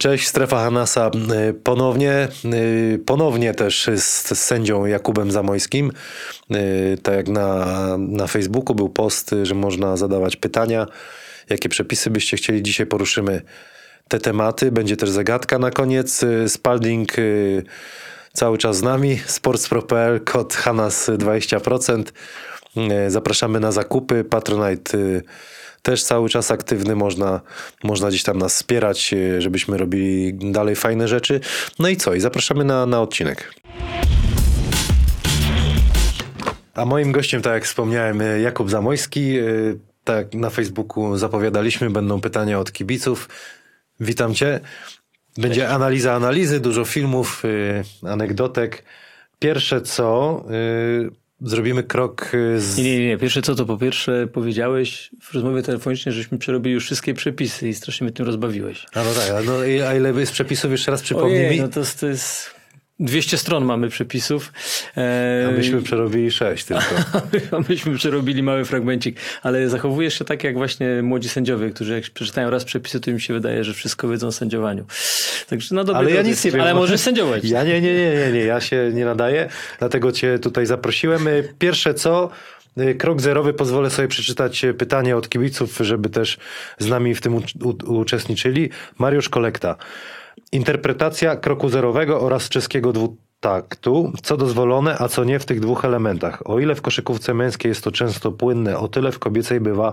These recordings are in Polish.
Cześć, Strefa Hanasa y, ponownie, y, ponownie też z, z sędzią Jakubem Zamojskim. Y, Tak jak na, na Facebooku był post, że można zadawać pytania, jakie przepisy byście chcieli. Dzisiaj poruszymy te tematy. Będzie też zagadka na koniec. Spalding cały czas z nami. Sportspro.pl, kod Hanas 20%. Zapraszamy na zakupy. Patronite też cały czas aktywny, można, można gdzieś tam nas wspierać, e, żebyśmy robili dalej fajne rzeczy. No i co? I zapraszamy na, na odcinek. A moim gościem, tak jak wspomniałem, e, Jakub Zamojski. E, tak na Facebooku zapowiadaliśmy, będą pytania od kibiców. Witam cię. Będzie Cześć. analiza analizy, dużo filmów, anegdotek. Pierwsze co, zrobimy krok y, z... Nie, nie, nie. Pierwsze co to po pierwsze powiedziałeś w rozmowie telefonicznej, żeśmy przerobili już wszystkie przepisy i strasznie mnie tym rozbawiłeś. A no tak, a, no, a ile jest przepisów? Jeszcze raz przypomnij Ojej, mi. no to, to jest 200 stron mamy przepisów. E, a myśmy przerobili 6 tylko. a myśmy przerobili mały fragmencik, ale zachowujesz się tak jak właśnie młodzi sędziowie, którzy jak przeczytają raz przepisy, to im się wydaje, że wszystko wiedzą o sędziowaniu. Także no Ale ja nic nie wiem. Ale możesz sędziować. Ja nie, nie, nie, nie, nie, ja się nie nadaję, dlatego cię tutaj zaprosiłem. Pierwsze co, Krok zerowy pozwolę sobie przeczytać pytanie od kibiców, żeby też z nami w tym uczestniczyli. Mariusz Kolekta. Interpretacja kroku zerowego oraz czeskiego dwutaktu, co dozwolone, a co nie w tych dwóch elementach. O ile w koszykówce męskiej jest to często płynne, o tyle w kobiecej bywa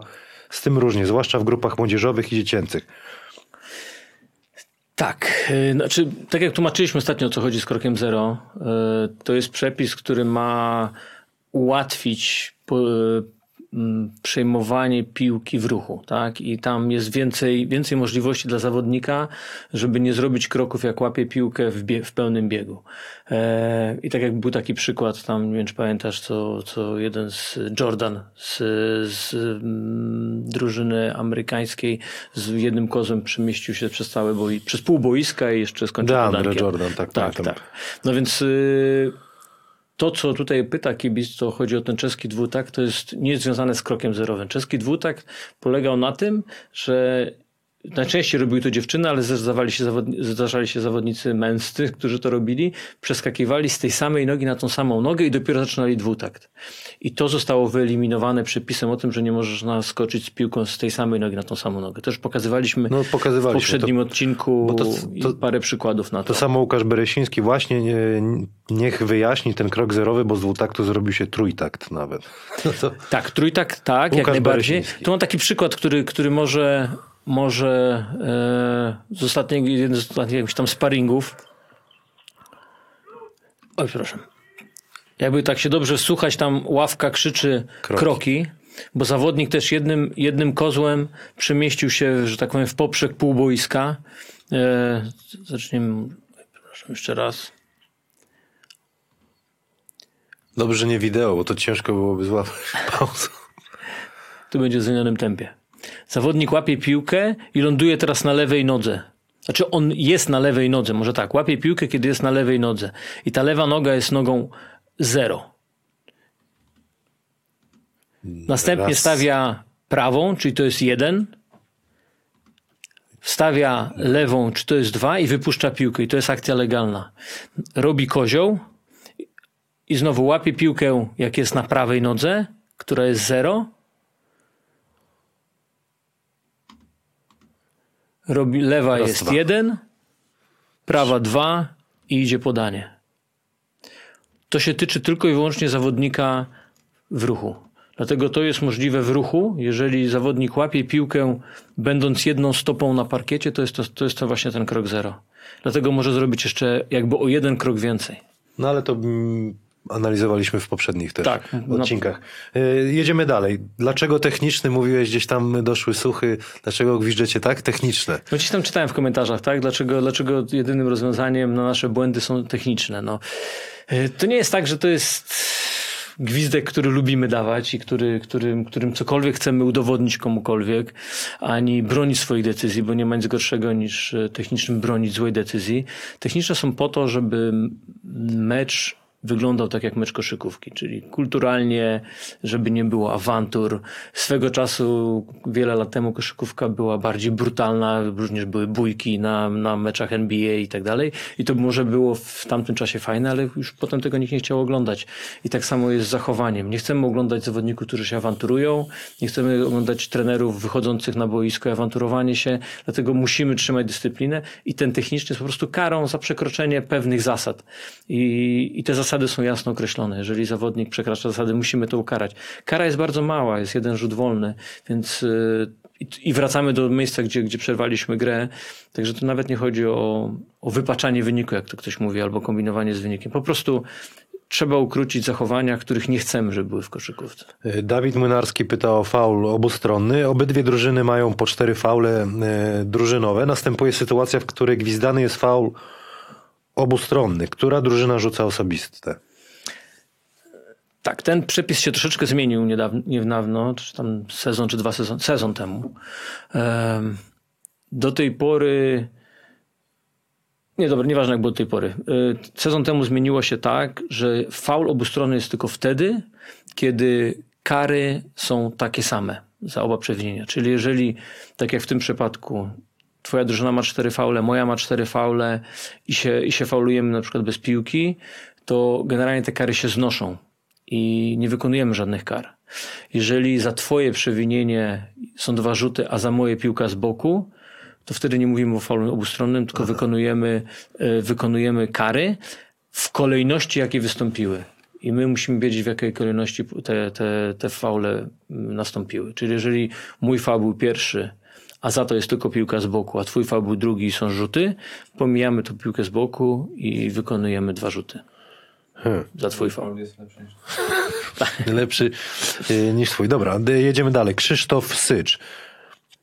z tym różnie, zwłaszcza w grupach młodzieżowych i dziecięcych. Tak, y, znaczy, tak jak tłumaczyliśmy ostatnio, o co chodzi z krokiem zero, y, to jest przepis, który ma ułatwić Mm, przejmowanie piłki w ruchu, tak? I tam jest więcej, więcej możliwości dla zawodnika, żeby nie zrobić kroków, jak łapie piłkę w, bie w pełnym biegu. E, I tak jak był taki przykład, tam nie wiem, czy pamiętasz, co, co jeden z Jordan z, z mm, drużyny amerykańskiej z jednym kozem przemieścił się przez całe boi, przez pół boiska i jeszcze skończył Deandre Jordan, tak, tak, tak, tak. No więc y to, co tutaj pyta kibic, to chodzi o ten czeski dwutak, to jest nie związane z krokiem zerowym. Czeski dwutak polegał na tym, że Najczęściej robiły to dziewczyny, ale zdarzali się, zawodni zdarzali się zawodnicy męscy, którzy to robili, przeskakiwali z tej samej nogi na tą samą nogę i dopiero zaczynali dwutakt. I to zostało wyeliminowane przepisem o tym, że nie możesz naskoczyć z piłką z tej samej nogi na tą samą nogę. Już pokazywaliśmy, no, pokazywaliśmy. w poprzednim to, odcinku to, to, parę przykładów na to. To samo Łukasz Beresiński właśnie nie, niech wyjaśni ten krok zerowy, bo z dwutaktu zrobił się trójtakt nawet. No tak, trójtakt, tak, Łukasz jak najbardziej. Tu mam taki przykład, który, który może może e, z ostatniego, jeden z ostatnich jakichś tam sparingów. Oj, przepraszam. Jakby tak się dobrze słuchać, tam ławka krzyczy kroki, kroki bo zawodnik też jednym, jednym kozłem przemieścił się, że tak powiem, w poprzek półboiska. E, zaczniemy. Przepraszam, jeszcze raz. Dobrze, że nie wideo, bo to ciężko byłoby złapać pauzę. Tu będzie w zmienionym tempie. Zawodnik łapie piłkę i ląduje teraz na lewej nodze. Znaczy on jest na lewej nodze, może tak, łapie piłkę, kiedy jest na lewej nodze. I ta lewa noga jest nogą zero. Następnie Raz. stawia prawą, czyli to jest jeden. Stawia lewą, czy to jest dwa i wypuszcza piłkę. I to jest akcja legalna. Robi kozioł i znowu łapie piłkę, jak jest na prawej nodze, która jest zero Robi, lewa Raz, jest dwa. jeden, prawa dwa i idzie podanie. To się tyczy tylko i wyłącznie zawodnika w ruchu. Dlatego to jest możliwe w ruchu. Jeżeli zawodnik łapie piłkę, będąc jedną stopą na parkiecie, to jest to, to, jest to właśnie ten krok zero. Dlatego może zrobić jeszcze jakby o jeden krok więcej. No ale to mm, analizowaliśmy w poprzednich też tak, odcinkach. No. Jedziemy dalej. Dlaczego techniczny? Mówiłeś, gdzieś tam doszły suchy. Dlaczego gwiżdżecie tak? Techniczne. No gdzieś tam czytałem w komentarzach, tak? Dlaczego, dlaczego jedynym rozwiązaniem na nasze błędy są techniczne? No, e, to nie jest tak, że to jest gwizdek, który lubimy dawać i który, którym, którym cokolwiek chcemy udowodnić komukolwiek, ani bronić swoich decyzji, bo nie ma nic gorszego niż technicznym bronić złej decyzji. Techniczne są po to, żeby mecz wyglądał tak jak mecz koszykówki, czyli kulturalnie, żeby nie było awantur. Swego czasu, wiele lat temu koszykówka była bardziej brutalna, również były bójki na, na meczach NBA i tak dalej i to może było w tamtym czasie fajne, ale już potem tego nikt nie chciał oglądać. I tak samo jest z zachowaniem. Nie chcemy oglądać zawodników, którzy się awanturują, nie chcemy oglądać trenerów wychodzących na boisko awanturowanie się, dlatego musimy trzymać dyscyplinę i ten techniczny jest po prostu karą za przekroczenie pewnych zasad. I, i te zasady są jasno określone. Jeżeli zawodnik przekracza zasady, musimy to ukarać. Kara jest bardzo mała, jest jeden rzut wolny, więc y, i- wracamy do miejsca, gdzie, gdzie przerwaliśmy grę. Także to nawet nie chodzi o, o wypaczanie wyniku, jak to ktoś mówi, albo kombinowanie z wynikiem. Po prostu trzeba ukrócić zachowania, których nie chcemy, żeby były w koszykówce. E, Dawid Młynarski pyta o faul obustronny. Obydwie drużyny mają po cztery faule e, drużynowe. Następuje sytuacja, w której gwizdany jest faul obustronny. Która drużyna rzuca osobiste? Tak, ten przepis się troszeczkę zmienił niedawno, niedawno czy tam sezon, czy dwa sezon, sezon temu. Em, Do tej pory. Nie, dobra, nieważne jak było do tej pory. Y, Sezon temu zmieniło się tak, że faul obustronny jest tylko wtedy, kiedy kary są takie same za oba przewinienia. Czyli jeżeli, tak jak w tym przypadku, twoja drużyna ma cztery faule, moja ma cztery faule i się, i się faulujemy na przykład bez piłki, to generalnie te kary się znoszą i nie wykonujemy żadnych kar. Jeżeli za twoje przewinienie są dwa rzuty, a za moje piłka z boku, to wtedy nie mówimy o faulu obustronnym, tylko wykonujemy, e, wykonujemy kary w kolejności, jakie wystąpiły. I my musimy wiedzieć, w jakiej kolejności te, te, te faule mm, nastąpiły. Czyli jeżeli mój faul był pierwszy, a za to jest tylko piłka z boku, a twój faul był drugi i są rzuty, pomijamy tą piłkę z boku i wykonujemy dwa rzuty. Hmm. Za twój. Faul jest lepszy niż Lepszy e, niż twój. Dobra, jedziemy dalej. Krzysztof Sycz.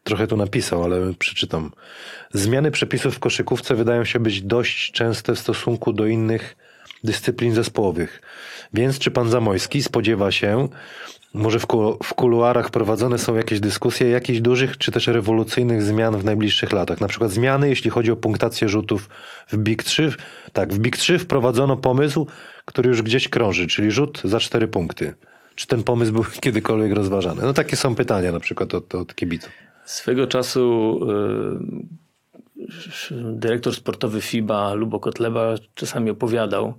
Trochę tu napisał, ale przeczytam. Zmiany przepisów w koszykówce wydają się być dość częste w stosunku do innych dyscyplin zespołowych. Więc czy pan Zamojski spodziewa się, może w, ku, w kuluarach prowadzone są jakieś dyskusje, jakichś dużych czy też rewolucyjnych zmian w najbliższych latach? Na przykład zmiany, jeśli chodzi o punktację rzutów w Big 3. Tak, w Big 3 wprowadzono pomysł, który już gdzieś krąży, czyli rzut za cztery punkty. Czy ten pomysł był kiedykolwiek rozważany? No takie są pytania na przykład od, od kibiców. Swego czasu y, dyrektor sportowy FIBA Lubo Kotleba czasami opowiadał,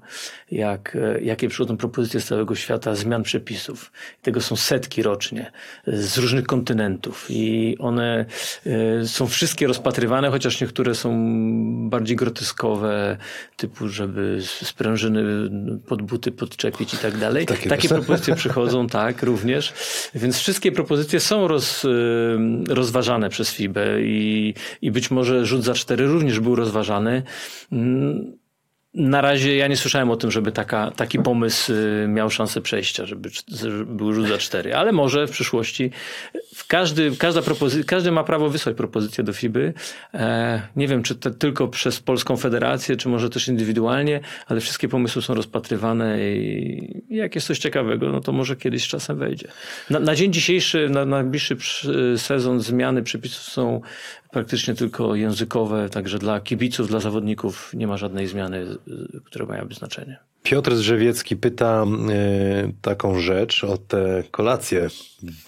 jak, e, jakie przychodzą propozycje z całego świata zmian przepisów. Tego są setki rocznie z różnych kontynentów i one y, są wszystkie rozpatrywane, chociaż niektóre są bardziej groteskowe, typu żeby sprężyny pod buty podczepić i tak dalej. Takie Takie propozycje przychodzą, tak, również. Więc wszystkie propozycje są roz, y, rozważane przez FIBę i, i być może rzut za cztery również był rozważany. Na razie ja nie słyszałem o tym, żeby taka, taki pomysł y, miał szansę przejścia, żeby, żeby był rzut za cztery, ale może w przyszłości. W każdy, każda każdy ma prawo wysłać propozycję do FIBY. E, nie wiem, czy to tylko przez Polską Federację, czy może też indywidualnie, ale wszystkie pomysły są rozpatrywane i jak jest coś ciekawego, no to może kiedyś czasem wejdzie. Na, na dzień dzisiejszy, na najbliższy sezon zmiany przepisów są praktycznie tylko językowe, także dla kibiców, dla zawodników nie ma żadnej zmiany, y, która miałaby znaczenie. Piotr Drzewiecki pyta e, taką rzecz o te kolacje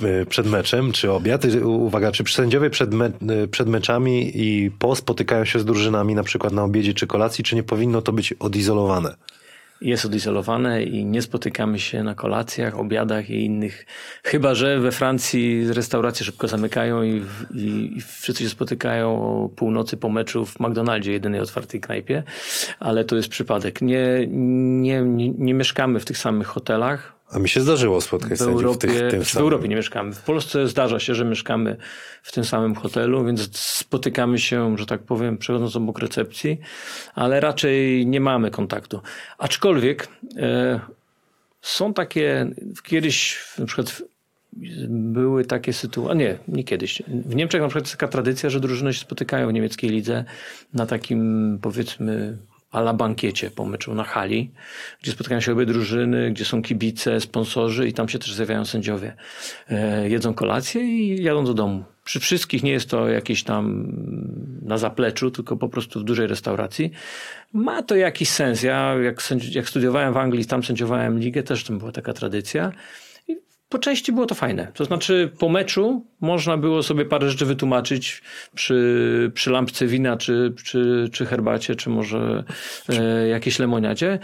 e, przed meczem, czy obiad. Y, Uwaga, czy sędziowie przed, me, e, przed meczami i po spotykają się z drużynami na przykład na obiedzie czy kolacji, czy nie powinno to być odizolowane? Jest odizolowane i nie spotykamy się na kolacjach, obiadach i innych. Chyba, że we Francji restauracje szybko zamykają i, i, i wszyscy się spotykają o północy po meczu w McDonaldzie, jedynej otwartej knajpie, ale to jest przypadek. Nie, nie, nie, nie mieszkamy w tych samych hotelach. A mi się zdarzyło spotkać W sędziów Europie, w, tych, tym w samym. Europie nie mieszkamy. W Polsce zdarza się, że mieszkamy w tym samym hotelu, więc spotykamy się, że tak powiem, przechodząc obok recepcji, ale raczej nie mamy kontaktu. Aczkolwiek e, są takie, kiedyś na przykład były takie sytuacje, nie, nie kiedyś. W Niemczech na przykład jest taka tradycja, że drużyny się spotykają w niemieckiej lidze na takim powiedzmy a la bankiecie po meczu na hali, gdzie spotykają się obie drużyny, gdzie są kibice, sponsorzy i tam się też zjawiają sędziowie. E, jedzą kolację i jadą do domu. Przy wszystkich nie jest to jakieś tam na zapleczu, tylko po prostu w dużej restauracji. Ma to jakiś sens. Ja jak, jak studiowałem w Anglii, tam sędziowałem ligę, też tam była taka tradycja. Po części było to fajne. To znaczy po meczu można było sobie parę rzeczy wytłumaczyć przy, przy lampce wina, czy, czy, czy herbacie, czy może e, jakiejś lemoniadzie.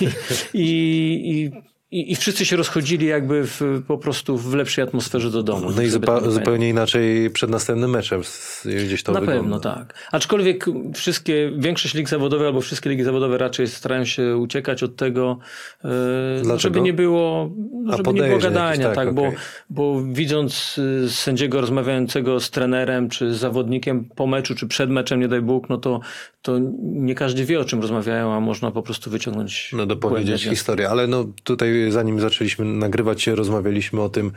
I, i, i, i, I wszyscy się rozchodzili jakby w, po prostu w lepszej atmosferze do domu. No i zupa- tak zupełnie inaczej przed następnym meczem gdzieś to na wygląda. pewno tak. Aczkolwiek wszystkie, większość lig zawodowych albo wszystkie ligi zawodowe raczej starają się uciekać od tego, e, no, Dlaczego? żeby nie było, no, żeby nie było gadania, jakichś, tak, tak, bo, okej. bo widząc y, sędziego rozmawiającego z trenerem czy z zawodnikiem po meczu czy przed meczem, nie daj Bóg, no to, to nie każdy wie o czym rozmawiają, a można po prostu wyciągnąć No dopowiedzieć historię, ale no tutaj zanim zaczęliśmy nagrywać, rozmawialiśmy o tym,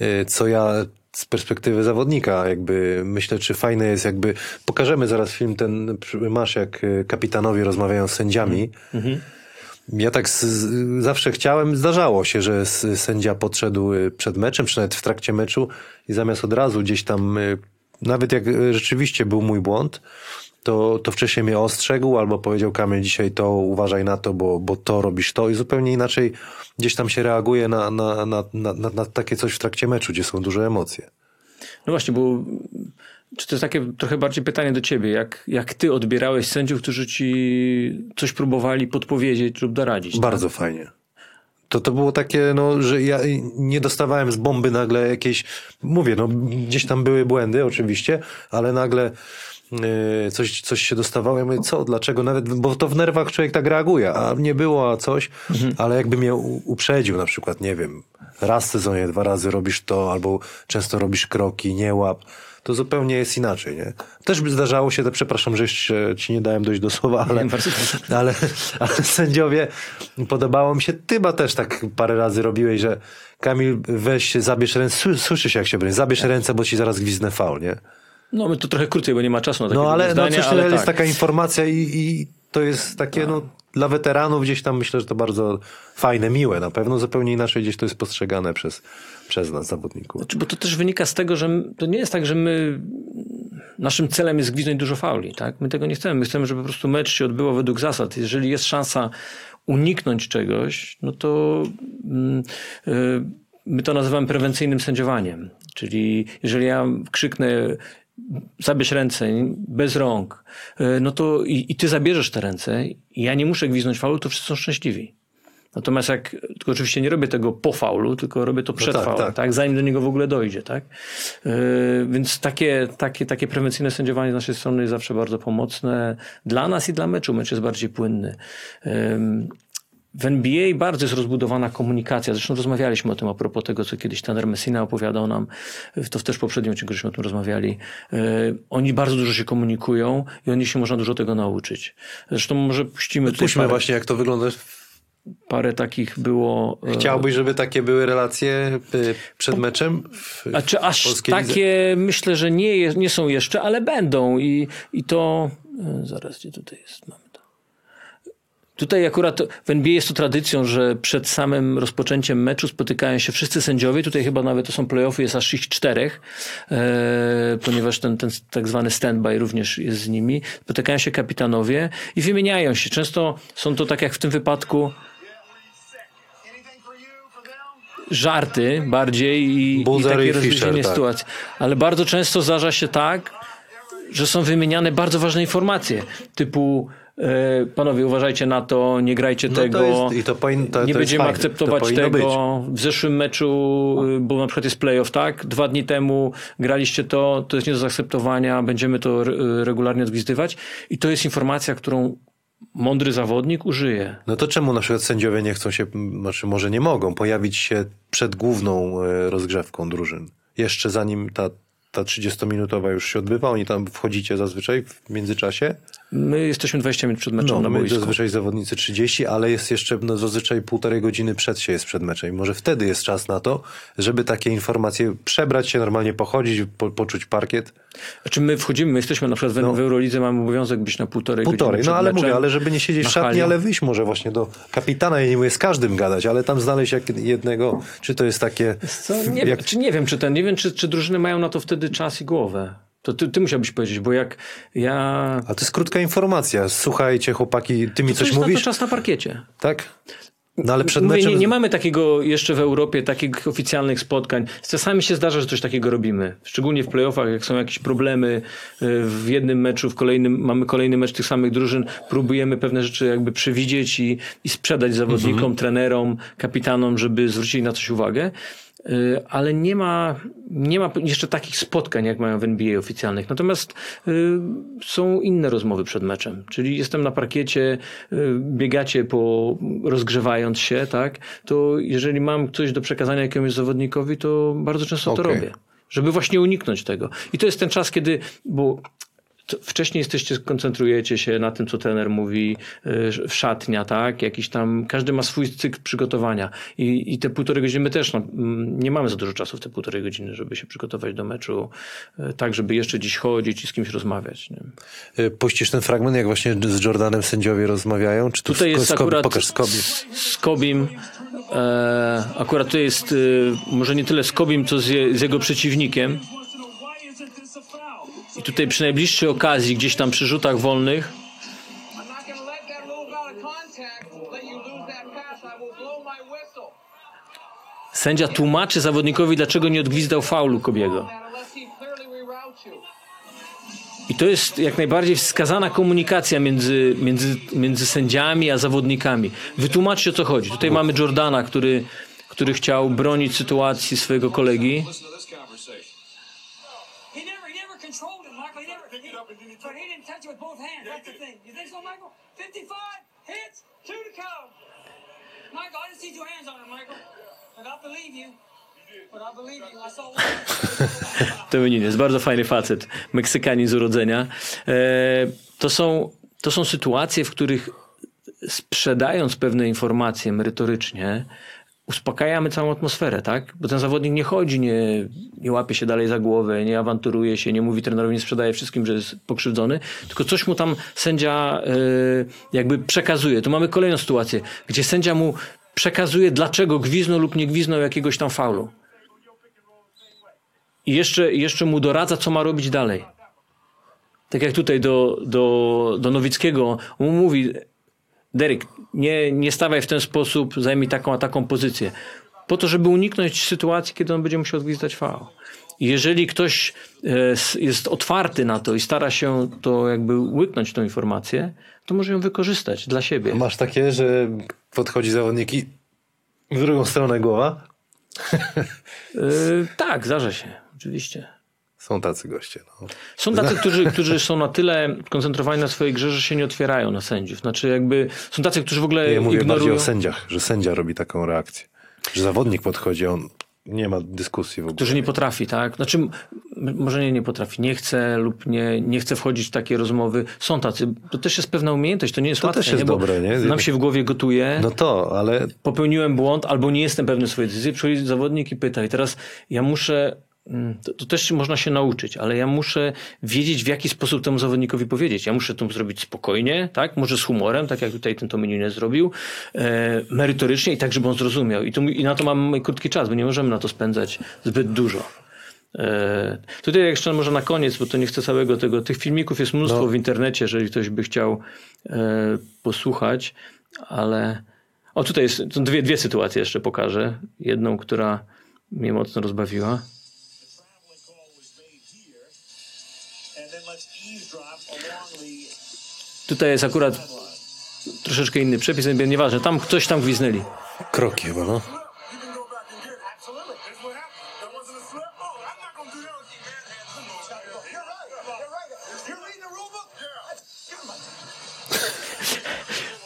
y, co ja z perspektywy zawodnika jakby myślę, czy fajne jest jakby, pokażemy zaraz film ten, masz jak y, kapitanowie rozmawiają z sędziami. Ja tak z, z, zawsze chciałem, zdarzało się, że sędzia podszedł y, przed meczem, czy nawet w trakcie meczu i zamiast od razu gdzieś tam, nawet jak rzeczywiście był mój błąd, to, to wcześniej mnie ostrzegł albo powiedział Kamil, dzisiaj to uważaj na to, bo, bo to robisz to i zupełnie inaczej gdzieś tam się reaguje na, na, na, na, na, takie coś w trakcie meczu, gdzie są duże emocje. No właśnie, bo czy to jest takie trochę bardziej pytanie do ciebie, jak, jak ty odbierałeś sędziów, którzy ci coś próbowali podpowiedzieć lub doradzić? tak? Bardzo fajnie. To, to było takie, no, że ja nie dostawałem z bomby nagle jakieś, mówię, no gdzieś tam były błędy oczywiście, ale nagle coś, coś się dostawało, ja mówię, co, dlaczego, nawet, bo to w nerwach człowiek tak reaguje, a nie było a coś, ale jakby mnie uprzedził na przykład, nie wiem, raz w sezonie, dwa razy robisz to, albo często robisz kroki, nie łap, to zupełnie jest inaczej, nie? Też by zdarzało się, to przepraszam, że jeszcze ci nie dałem dojść do słowa, ale, ale, ale sędziowie, podobało mi się, ty chyba też tak parę razy robiłeś, że Kamil, weź, zabierz ręce, Sły- słyszysz jak się broni, zabierz ręce, bo ci zaraz gwizdnę faul, nie? No my to trochę krócej, bo nie ma czasu na takie No ale no, zdania, coś ale jest tak. taka informacja i, i to jest takie, no, dla weteranów gdzieś tam myślę, że to bardzo fajne, miłe na pewno, zupełnie inaczej gdzieś to jest postrzegane przez, przez nas, zawodników. Znaczy, Bo to też wynika z tego, że to nie jest tak, że my naszym celem jest gwizdnąć dużo fauli, tak? My tego nie chcemy. My chcemy, żeby po prostu mecz się odbywał według zasad. Jeżeli jest szansa uniknąć czegoś, no to mm, y, my to nazywamy prewencyjnym sędziowaniem. Czyli jeżeli ja krzyknę zabierz ręce bez rąk, y, no to i, i ty zabierzesz te ręce i ja nie muszę gwizdnąć faulu, to wszyscy są szczęśliwi. Natomiast jak, tylko oczywiście nie robię tego po faulu, tylko robię to przed tak, faulem, tak. tak. zanim do niego w ogóle dojdzie, tak? Yy, więc takie, takie, takie prewencyjne sędziowanie z naszej strony jest zawsze bardzo pomocne dla nas i dla meczu. Mecz jest bardziej płynny. Ym, w NBA bardzo jest rozbudowana komunikacja. Zresztą rozmawialiśmy o tym a propos tego, co kiedyś trener Messina opowiadał nam. To w też poprzednim odcinku żeśmy o tym rozmawiali. Yy, oni bardzo dużo się komunikują i od nich się można dużo tego nauczyć. Zresztą może puścimy tutaj Puśćmy parę, właśnie, jak to wygląda. parę takich było... yy, Chciałbyś, żeby takie były relacje y, przed meczem? W, A czy aż takie myślę, że nie, nie są jeszcze, ale będą i, i to. e, Zaraz, gdzie tutaj jest? Mamy to. Tutaj akurat w NBA jest to tradycją, że przed samym rozpoczęciem meczu spotykają się wszyscy sędziowie. Tutaj chyba nawet to są playoffy, jest aż ich czterech, e, ponieważ ten, ten tak zwany standby również jest z nimi. Spotykają się kapitanowie i wymieniają się. Często są to tak jak w tym wypadku żarty bardziej i, i takie rozluźnienie tak. sytuacji. Ale bardzo często zdarza się tak, że są wymieniane bardzo ważne informacje, typu panowie uważajcie na to, nie grajcie No to tego, jest- i to powin- to- to nie jest będziemy fajne. akceptować To tego. W zeszłym meczu, y, bo na przykład jest playoff, tak? Dwa dni temu graliście to, to jest nie do zaakceptowania, będziemy to re- regularnie odgwizdywać i to jest informacja, którą mądry zawodnik użyje. No to czemu na przykład sędziowie nie chcą się, znaczy może nie mogą pojawić się przed główną e, rozgrzewką drużyn? Jeszcze zanim ta, ta 30-minutowa już się odbywa, oni tam wchodzicie zazwyczaj w międzyczasie? My jesteśmy 20 minut przed meczem No, na boisku. zazwyczaj zawodnicy 30, ale jest jeszcze no, zazwyczaj półtorej godziny przed się jest przed meczem. I może wtedy jest czas na to, żeby takie informacje przebrać się, normalnie pochodzić, po, poczuć parkiet. Znaczy my wchodzimy, my jesteśmy na przykład w, No. w Eurolidze, mamy obowiązek być na półtorej, Półtorej, godziny no ale meczem mówię, ale żeby nie siedzieć w szatni, ale wyjść może właśnie do kapitana, ja nie mówię z każdym gadać, ale tam znaleźć jak jednego, czy to jest takie... Co? Nie, jak, wiem, czy nie wiem, czy ten, nie wiem, czy, czy drużyny mają na to wtedy czas i głowę. To ty, ty musiałbyś powiedzieć, bo jak ja... A to jest krótka informacja. Słuchajcie, chłopaki, ty mi To coś mówisz? to czas na parkiecie. Tak? No ale przed Mówię, meczem... nie, nie mamy takiego jeszcze w Europie takich oficjalnych spotkań. Czasami się zdarza, że coś takiego robimy. Szczególnie w playoffach, jak są jakieś problemy y, w jednym meczu, w kolejnym mamy kolejny mecz tych samych drużyn, próbujemy pewne rzeczy jakby przewidzieć i, i sprzedać zawodnikom, Mhm. trenerom, kapitanom, żeby zwrócili na coś uwagę. Y, Ale nie ma, nie ma jeszcze takich spotkań, jak mają w NBA oficjalnych. Natomiast y, są inne rozmowy przed meczem. Czyli jestem na parkiecie, y, biegacie po rozgrzewając się, tak? To jeżeli mam coś do przekazania jakiemuś zawodnikowi, to bardzo często to Okej. robię. Żeby właśnie uniknąć tego. I to jest ten czas, kiedy, bo to wcześniej jesteście, koncentrujecie się na tym, co trener mówi, y, w szatnia, tak? Jakiś tam, każdy ma swój cykl przygotowania. I, i te półtorej godziny my też no, mm, nie mamy za dużo czasu w te półtorej godziny, żeby się przygotować do meczu, y, tak, żeby jeszcze dziś chodzić i z kimś rozmawiać. Nie? Y, Puścisz ten fragment, jak właśnie z Jordanem sędziowie rozmawiają? Czy tu Tutaj jest z Kobi- akurat Pokaż Skobi. z, Kobim. E, akurat to jest y, może nie tyle z Kobim, co z, je, z jego przeciwnikiem. I tutaj przy najbliższej okazji, gdzieś tam przy rzutach wolnych, sędzia tłumaczy zawodnikowi, dlaczego nie odgwizdał faulu Kobiego. I to jest jak najbardziej wskazana komunikacja między, między, między sędziami a zawodnikami. Wytłumaczcie o co chodzi. Tutaj mamy Jordana, który, który chciał bronić sytuacji swojego kolegi. With both hands. That's the thing. You think so, Michael? 55 hits, two to go. Michael, I two hands on him, Michael. But I believe you. To jest bardzo fajny facet, Meksykanin z urodzenia. E, to, są, to są sytuacje, w których sprzedając pewne informacje merytorycznie, uspokajamy całą atmosferę, tak? Bo ten zawodnik nie chodzi, nie, nie łapie się dalej za głowę, nie awanturuje się, nie mówi trenerowi, nie sprzedaje wszystkim, że jest pokrzywdzony, tylko coś mu tam sędzia e, jakby przekazuje. Tu mamy kolejną sytuację, gdzie sędzia mu przekazuje, dlaczego gwiznął lub nie gwiznął jakiegoś tam faulu. I jeszcze, jeszcze mu doradza, co ma robić dalej. Tak jak tutaj do, do, do Nowickiego on mu mówi, Derek, nie, nie stawaj w ten sposób, zajmij taką a taką pozycję. Po to, żeby uniknąć sytuacji, kiedy on będzie musiał odgwizdać. I jeżeli ktoś e, jest otwarty na to i stara się to jakby łyknąć tą informację, to może ją wykorzystać dla siebie. Masz takie, że podchodzi zawodnik i w drugą stronę głowa? E, tak, zdarza się, oczywiście. Są tacy goście. No. Są tacy, którzy, którzy są na tyle koncentrowani na swojej grze, że się nie otwierają na sędziów. Znaczy jakby są tacy, którzy w ogóle Ja mówię ignorują. bardziej o sędziach, że sędzia robi taką reakcję. Że zawodnik podchodzi, on nie ma dyskusji w ogóle. Którzy nie potrafi, tak? Znaczy, może nie, nie potrafi, nie chce lub nie, nie chce wchodzić w takie rozmowy. Są tacy. To też jest pewna umiejętność, to nie jest To łatwe. też jest nie? Dobre, nie? Nam się w głowie gotuje, No to, ale popełniłem błąd albo nie jestem pewny swojej decyzji. Przychodzi zawodnik i pyta. I teraz ja muszę. Mm, To, to też można się nauczyć, ale ja muszę wiedzieć, w jaki sposób temu zawodnikowi powiedzieć. Ja muszę to zrobić spokojnie, tak? Może z humorem, tak jak tutaj ten Tominine zrobił, e, merytorycznie i tak, żeby on zrozumiał. I, I na to mamy krótki czas, bo nie możemy na to spędzać zbyt dużo. E, tutaj jeszcze może na koniec, bo to nie chcę całego tego. Tych filmików jest mnóstwo No. w internecie, jeżeli ktoś by chciał e, posłuchać, ale. O, tutaj jest, są dwie, dwie sytuacje jeszcze pokażę. Jedną, która mnie mocno rozbawiła. Tutaj jest akurat troszeczkę inny przepis, ale nieważne. Tam ktoś tam gwiznęli. kroki chyba, no.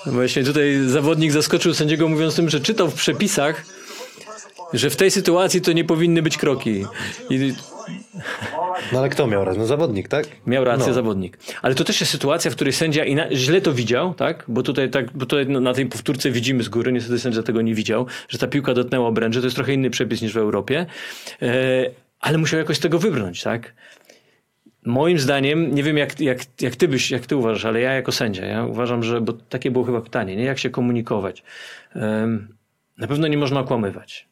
No Właśnie tutaj zawodnik zaskoczył sędziego mówiąc tym, że czytał w przepisach, że w tej sytuacji to nie powinny być kroki. I No ale kto miał raz? No zawodnik, tak? Miał rację No. zawodnik. Ale to też jest sytuacja, w której sędzia źle to widział, tak? Bo tutaj, tak, bo tutaj no, na tej powtórce widzimy z góry, niestety sędzia tego nie widział, że ta piłka dotknęła obręczy. To jest trochę inny przepis niż w Europie. E, ale musiał jakoś z tego wybrnąć, tak? Moim zdaniem, nie wiem jak, jak, jak ty byś, jak ty uważasz, ale ja jako sędzia, ja uważam, że, bo takie było chyba pytanie, nie? Jak się komunikować? Na pewno nie można okłamywać.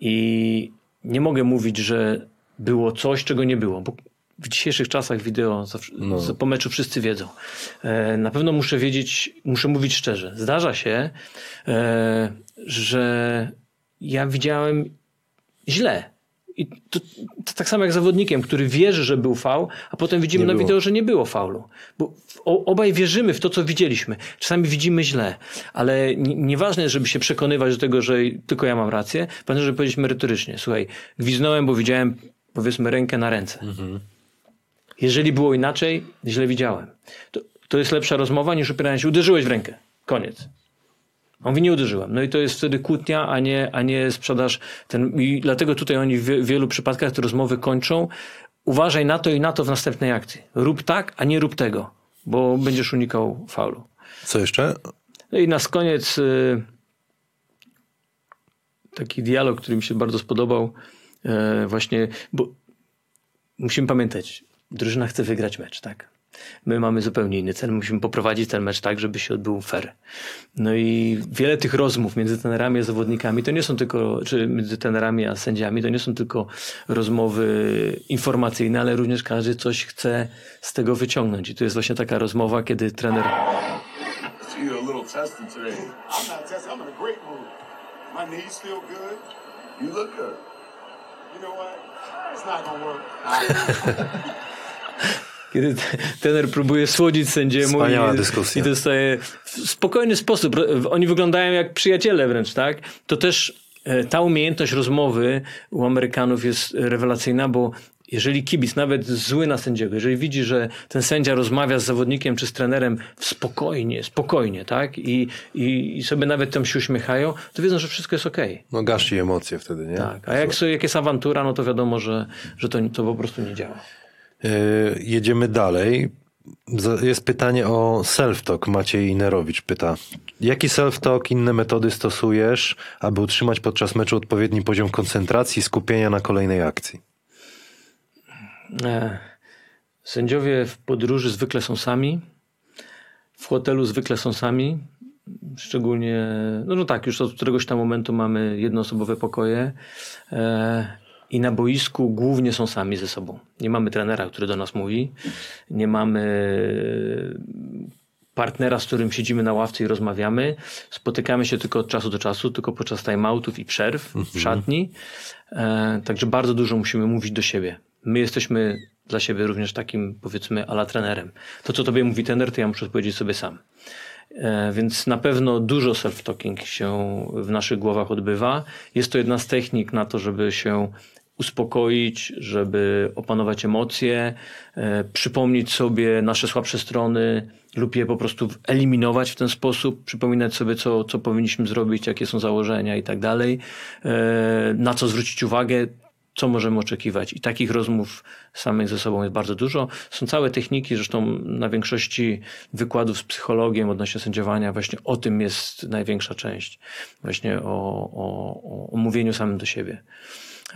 I nie mogę mówić, że było coś, czego nie było, bo w dzisiejszych czasach wideo zawsze, za- po meczu wszyscy wiedzą. E, na pewno muszę wiedzieć, muszę mówić szczerze. Zdarza się, e, że ja widziałem źle. I to, to tak samo jak zawodnikiem, który wierzy, że był faul, a potem widzimy Nie na było. wideo, że nie było faulu. Bo o, obaj wierzymy w to, co widzieliśmy. Czasami widzimy źle, ale nieważne jest, żeby się przekonywać do tego, że tylko ja mam rację. Pamiętam, żeby powiedzieć merytorycznie. Słuchaj, gwiznąłem, bo widziałem, powiedzmy, rękę na ręce. Jeżeli było inaczej, źle widziałem. To, to jest lepsza rozmowa niż upieranie się, uderzyłeś w rękę. Koniec. On mówi, nie uderzyłem. No i to jest wtedy kłótnia, a nie, a nie sprzedaż. Ten, I dlatego tutaj oni w wie- wielu przypadkach te rozmowy kończą. Uważaj na to i na to w następnej akcji. Rób tak, a nie rób tego, bo będziesz unikał faulu. Co jeszcze? No i na koniec y, taki dialog, który mi się bardzo spodobał. Y, właśnie, bo musimy pamiętać, drużyna chce wygrać mecz, tak? My mamy zupełnie inny cel. Musimy poprowadzić ten mecz tak, żeby się odbył fair. No i wiele tych rozmów między trenerami a zawodnikami to nie są tylko, czy między trenerami a sędziami, to nie są tylko rozmowy informacyjne, ale również każdy coś chce z tego wyciągnąć. I to jest właśnie taka rozmowa, kiedy trener. You look good. Kiedy t- trener próbuje słodzić sędziemu Wspaniała i, dyskusja. i dostaje w spokojny sposób. Oni wyglądają jak przyjaciele wręcz, tak? To też e, ta umiejętność rozmowy u Amerykanów jest rewelacyjna, bo jeżeli kibic, nawet zły na sędziego, jeżeli widzi, że ten sędzia rozmawia z zawodnikiem czy z trenerem w spokojnie, spokojnie, tak? I, i, i sobie nawet tam się uśmiechają, to wiedzą, że wszystko jest okej. No gasi emocje wtedy, nie? Tak. A jak, jak jest awantura, no to wiadomo, że, że to, to po prostu nie działa. Yy, jedziemy dalej. Jest pytanie o self-talk. Maciej Inerowicz pyta. Jaki self-talk, inne metody stosujesz, aby utrzymać podczas meczu odpowiedni poziom koncentracji i skupienia na kolejnej akcji? E, Sędziowie w podróży zwykle są sami. W hotelu zwykle są sami. Szczególnie, no, no tak, już od któregoś tam momentu mamy jednoosobowe pokoje. E, I na boisku głównie są sami ze sobą. Nie mamy trenera, który do nas mówi. Nie mamy partnera, z którym siedzimy na ławce i rozmawiamy. Spotykamy się tylko od czasu do czasu, tylko podczas timeoutów i przerw w szatni. E, także bardzo dużo musimy mówić do siebie. My jesteśmy dla siebie również takim, powiedzmy, ala trenerem. To, co tobie mówi trener, to ja muszę powiedzieć sobie sam. E, Więc na pewno dużo self-talking się w naszych głowach odbywa. Jest to jedna z technik na to, żeby się uspokoić, żeby opanować emocje, e, przypomnieć sobie nasze słabsze strony lub je po prostu eliminować w ten sposób, przypominać sobie, co, co powinniśmy zrobić, jakie są założenia i tak dalej, e, na co zwrócić uwagę, co możemy oczekiwać. I takich rozmów samych ze sobą jest bardzo dużo. Są całe techniki, zresztą na większości wykładów z psychologiem odnośnie sędziowania właśnie o tym jest największa część. Właśnie o, o, o mówieniu samym do siebie.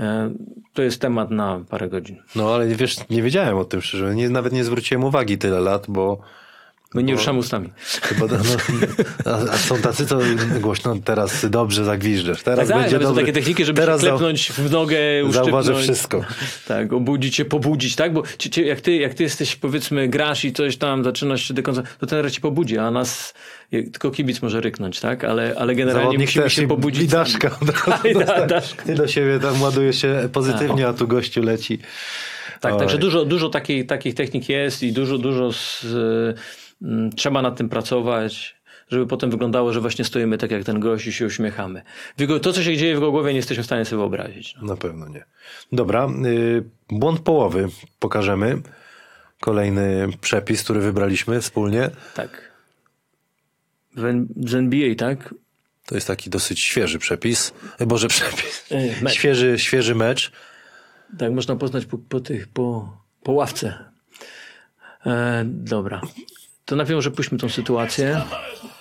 E, To jest temat na parę godzin. No ale wiesz, nie wiedziałem o tym szczerze. Nie, nawet nie zwróciłem uwagi tyle lat, bo My nie ruszamy ustami. chyba no, a, a są tacy, co głośno teraz dobrze zagwiżdżesz. Teraz Tak, tak, będzie są dobry. takie techniki, żeby teraz się klepnąć w nogę, uszczypnąć. wszystko. Tak, obudzić się, pobudzić, tak? Bo ci, ci, jak, ty, jak ty jesteś, powiedzmy, grasz i coś tam, zaczynasz się dekoncentrować, to ten ci pobudzi, a nas tylko kibic może ryknąć, tak? Ale, ale generalnie Zawodnik musimy się i- pobudzić. I daszka od razu da- daszka. Ty do siebie tam ładuje się pozytywnie, a tu gościu leci. Tak, Oj. także dużo, dużo takiej, takich technik jest i dużo, dużo z, mm, trzeba nad tym pracować, żeby potem wyglądało, że właśnie stoimy tak jak ten gość i się uśmiechamy. To, co się dzieje w jego głowie, nie jesteśmy w stanie sobie wyobrazić. No. Na pewno nie. Dobra, y, błąd połowy pokażemy. Kolejny przepis, który wybraliśmy wspólnie. Tak. Z NBA, tak? To jest taki dosyć świeży przepis. Boże, przepis. E, mecz. Świeży, świeży mecz. Tak, można poznać po, po tych, po, po ławce. E, dobra. To najpierw może puśćmy tą sytuację.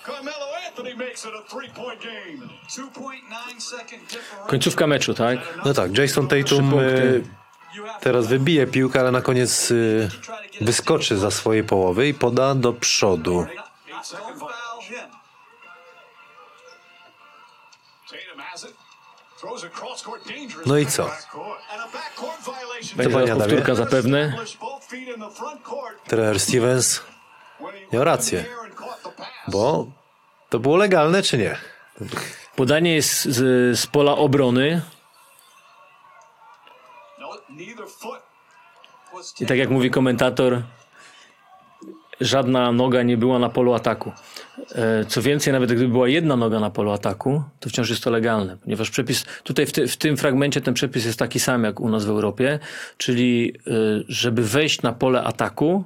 Carmelo Anthony makes it a three-point game. 2.9 second differential. Końcówka meczu, tak? No tak, Jason Tatum have teraz wybije piłkę, ale na koniec y, wyskoczy za swojej połowy i poda do przodu. No i co? Będzie zaraz powtórka zapewne. Trener Stevens, Miał rację. bo to było legalne czy nie? Podanie jest z, z pola obrony. No, I tak jak mówi komentator, żadna noga nie była na polu ataku. E, Co więcej, nawet gdyby była jedna noga na polu ataku, to wciąż jest to legalne, ponieważ przepis, tutaj w, ty, w tym fragmencie ten przepis jest taki sam jak u nas w Europie, czyli e, żeby wejść na pole ataku,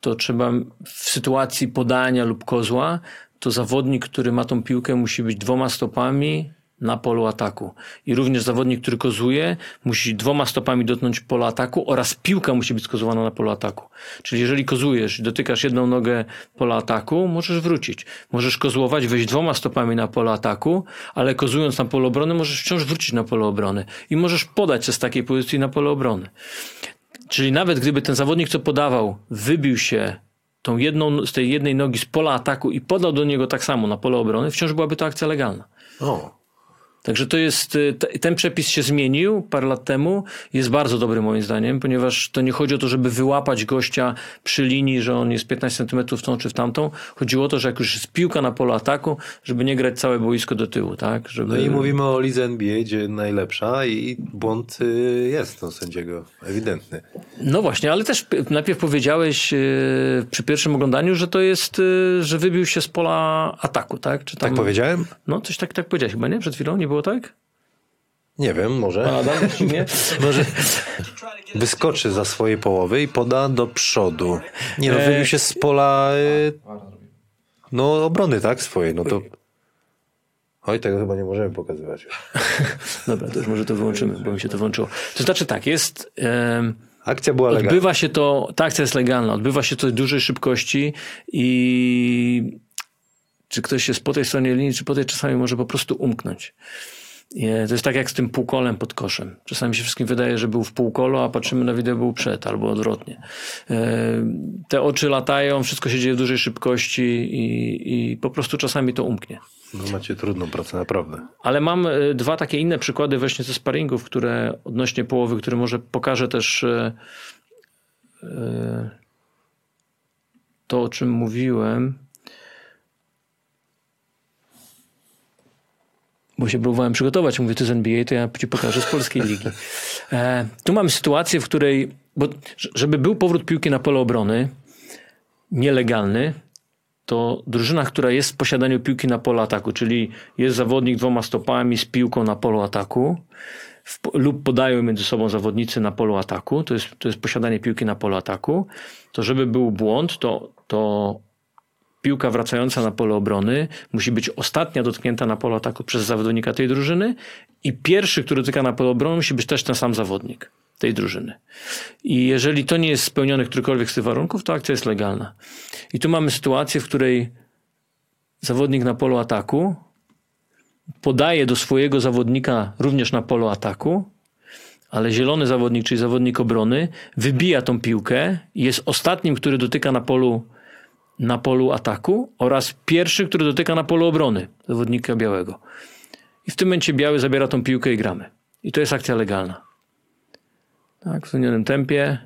to trzeba w sytuacji podania lub kozła, to zawodnik, który ma tą piłkę, musi być dwoma stopami na polu ataku. I również zawodnik, który kozuje, musi dwoma stopami dotknąć pola ataku oraz piłka musi być skozowana na polu ataku. Czyli jeżeli kozujesz dotykasz jedną nogę pola ataku, możesz wrócić. Możesz kozłować, wejść dwoma stopami na pole ataku, ale kozując na pole obrony, możesz wciąż wrócić na pole obrony. I możesz podać się z takiej pozycji na pole obrony. Czyli nawet gdyby ten zawodnik, co podawał, wybił się tą jedną, z tej jednej nogi z pola ataku i podał do niego tak samo na pole obrony, wciąż byłaby to akcja legalna. O, Także to jest, y, te- ten przepis się zmienił parę lat temu, jest bardzo dobry moim zdaniem, ponieważ to nie chodzi o to, żeby wyłapać gościa przy linii, że on jest 15 cm w tą czy w tamtą. Chodziło o to, że jak już jest piłka na polu ataku, żeby nie grać całe boisko do tyłu, tak? Żeby... no i mówimy o lidze NBA, gdzie najlepsza i błąd y, jest no, sędziego, ewidentny. No właśnie, ale też najpierw powiedziałeś yy, przy pierwszym oglądaniu, że to jest, że wybił się z pola ataku, tak? Czy tam, Tak powiedziałem? No coś tak, tak powiedziałeś chyba, nie? Przed chwilą nie było tak? Nie wiem, może. Adam? Może wyskoczy za swojej połowy i poda do przodu. Nie no, E, wybił się z pola y, no, obrony, tak? Swojej, no to... Oj, tego chyba nie możemy pokazywać. Dobra, to już może to wyłączymy, bo mi się to włączyło. To znaczy tak, jest... em, Akcja była legalna. Odbywa się to, ta akcja jest legalna, odbywa się to w dużej szybkości i czy ktoś jest po tej stronie linii, czy po tej czasami może po prostu umknąć. Nie, To jest tak jak z tym półkolem pod koszem. Czasami się wszystkim wydaje, że był w półkolu, a patrzymy na wideo, był przed albo odwrotnie. E, Te oczy latają, wszystko się dzieje w dużej szybkości i, i po prostu czasami to umknie. No, macie trudną pracę, naprawdę. Ale mam e, dwa takie inne przykłady właśnie ze sparingów, które odnośnie połowy, które może pokażę też e, e, to, o czym mówiłem. Bo się próbowałem przygotować, mówię, to z NBA, to ja ci pokażę z polskiej ligi. E, tu mamy sytuację, w której, bo żeby był powrót piłki na pole obrony, nielegalny, to drużyna, która jest w posiadaniu piłki na polu ataku, czyli jest zawodnik dwoma stopami z piłką na polu ataku, w, lub podają między sobą zawodnicy na polu ataku, to jest, to jest posiadanie piłki na polu ataku, to żeby był błąd, to, to piłka wracająca na pole obrony musi być ostatnia dotknięta na polu ataku przez zawodnika tej drużyny i pierwszy, który dotyka na pole obrony musi być też ten sam zawodnik tej drużyny. I jeżeli to nie jest spełnione którykolwiek z tych warunków, to akcja jest legalna. I tu mamy sytuację, w której zawodnik na polu ataku podaje do swojego zawodnika również na polu ataku, ale zielony zawodnik, czyli zawodnik obrony, wybija tą piłkę i jest ostatnim, który dotyka na polu, na polu ataku oraz pierwszy, który dotyka na polu obrony zawodnika białego. I w tym momencie biały zabiera tą piłkę i gramy. I to jest akcja legalna. Tak, w zwolnionym tempie.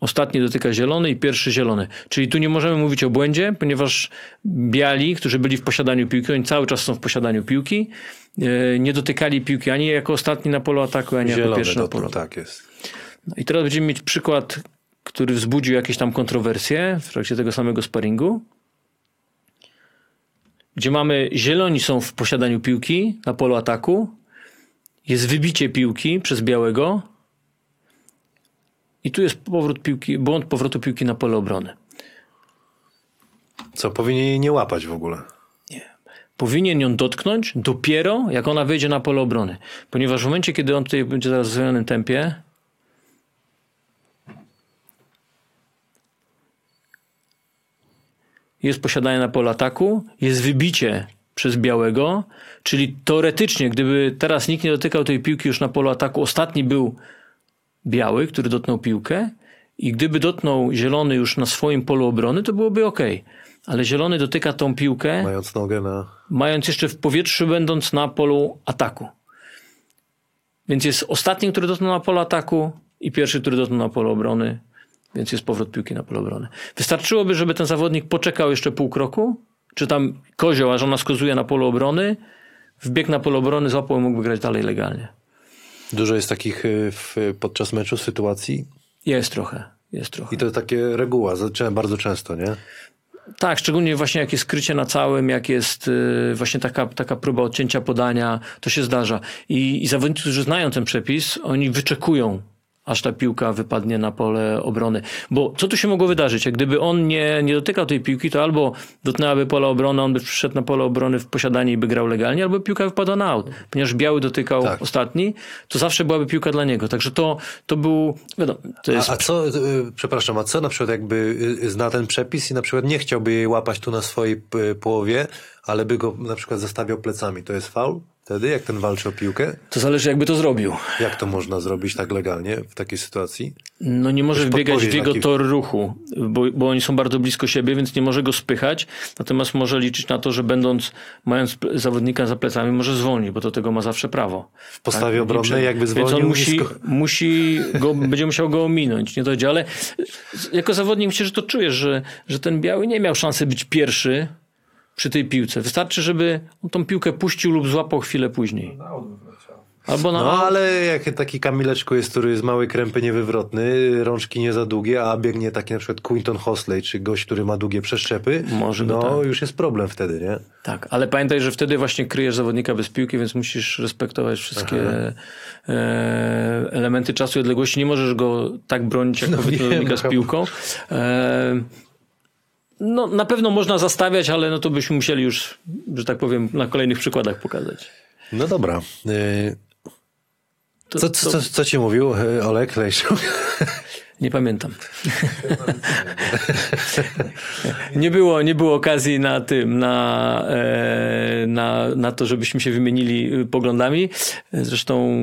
Ostatni dotyka zielony i pierwszy zielony. Czyli tu nie możemy mówić o błędzie, ponieważ biali, którzy byli w posiadaniu piłki, oni cały czas są w posiadaniu piłki, e, nie dotykali piłki ani jako ostatni na polu ataku, ani jako Zielony pierwszy na polu tak jest. No I teraz będziemy mieć przykład, który wzbudził jakieś tam kontrowersje w trakcie tego samego sparingu, gdzie mamy zieloni są w posiadaniu piłki na polu ataku, jest wybicie piłki przez białego i tu jest powrót piłki, błąd powrotu piłki na pole obrony. Co, powinien jej nie łapać w ogóle. Powinien ją dotknąć dopiero jak ona wejdzie na pole obrony. Ponieważ w momencie, kiedy on tutaj będzie zaraz w zwolnionym tempie, jest posiadanie na pole ataku, jest wybicie przez białego, czyli teoretycznie, gdyby teraz nikt nie dotykał tej piłki już na polu ataku, ostatni był biały, który dotknął piłkę i gdyby dotknął zielony już na swoim polu obrony, to byłoby ok. ale zielony dotyka tą piłkę, Mając nogę na... mając jeszcze w powietrzu, będąc na polu ataku. Więc jest ostatni, który dotknął na polu ataku i pierwszy, który dotknął na polu obrony, więc jest powrót piłki na polu obrony. Wystarczyłoby, żeby ten zawodnik poczekał jeszcze pół kroku, czy tam kozioł, aż ona skazuje na polu obrony, wbiegł na pole obrony, złapał i mógłby grać dalej legalnie. Dużo jest takich y, w, podczas meczu sytuacji Jest trochę, jest trochę. i to takie reguła, bardzo często, nie? Tak, szczególnie właśnie jak jest skrycie na całym, jak jest y, właśnie taka, taka próba odcięcia podania, to się zdarza. I, I zawodnicy, którzy znają ten przepis, oni wyczekują, aż ta piłka wypadnie na pole obrony. Bo co tu się mogło wydarzyć? Jak gdyby on nie, nie dotykał tej piłki, to albo dotknęłaby pole obrony, on by przyszedł na pole obrony w posiadanie i by grał legalnie, albo piłka wypadła na aut. Ponieważ biały dotykał Tak. ostatni, to zawsze byłaby piłka dla niego. Także to, to był, wiadomo, to jest A, a co, y, przepraszam, a co na przykład jakby y, zna ten przepis i na przykład nie chciałby jej łapać tu na swojej y, połowie, ale by go na przykład zostawiał plecami, to jest faul wtedy, jak ten walczy o piłkę? To zależy, jakby to zrobił. Jak to można zrobić tak legalnie w takiej sytuacji? No nie może wbiegać w jego taki- tor ruchu, bo, bo oni są bardzo blisko siebie, więc nie może go spychać. Natomiast może liczyć na to, że będąc, mając zawodnika za plecami, może zwolni, bo do tego ma zawsze prawo. W postawie Tak? obronnej jakby Więc on zwolnił musi, musi go, będzie musiał go ominąć, nie dojdzie, ale jako zawodnik myślę, że to czujesz, że, że ten biały nie miał szansy być pierwszy przy tej piłce. Wystarczy, żeby on tą piłkę puścił lub złapał chwilę później. Albo na No ale jak taki Kamileczku jest, który jest mały, krępy, niewywrotny, rączki nie za długie, a biegnie taki na przykład Quinton Hosley, czy gość, który ma długie przeszczepy, Może no tak. już jest problem wtedy, nie? Tak, ale pamiętaj, że wtedy właśnie kryjesz zawodnika bez piłki, więc musisz respektować wszystkie e, elementy czasu i odległości. Nie możesz go tak bronić jak No zawodnika no z chyba. piłką. E, no, na pewno można zastawiać, ale no to byśmy musieli już, że tak powiem, na kolejnych przykładach pokazać. No dobra. Y, To, Co, to, co, co ci mówił y, Olek Lejszu? Nie pamiętam. nie, było, nie było okazji na tym, na, e, na, na to, żebyśmy się wymienili y, poglądami. Zresztą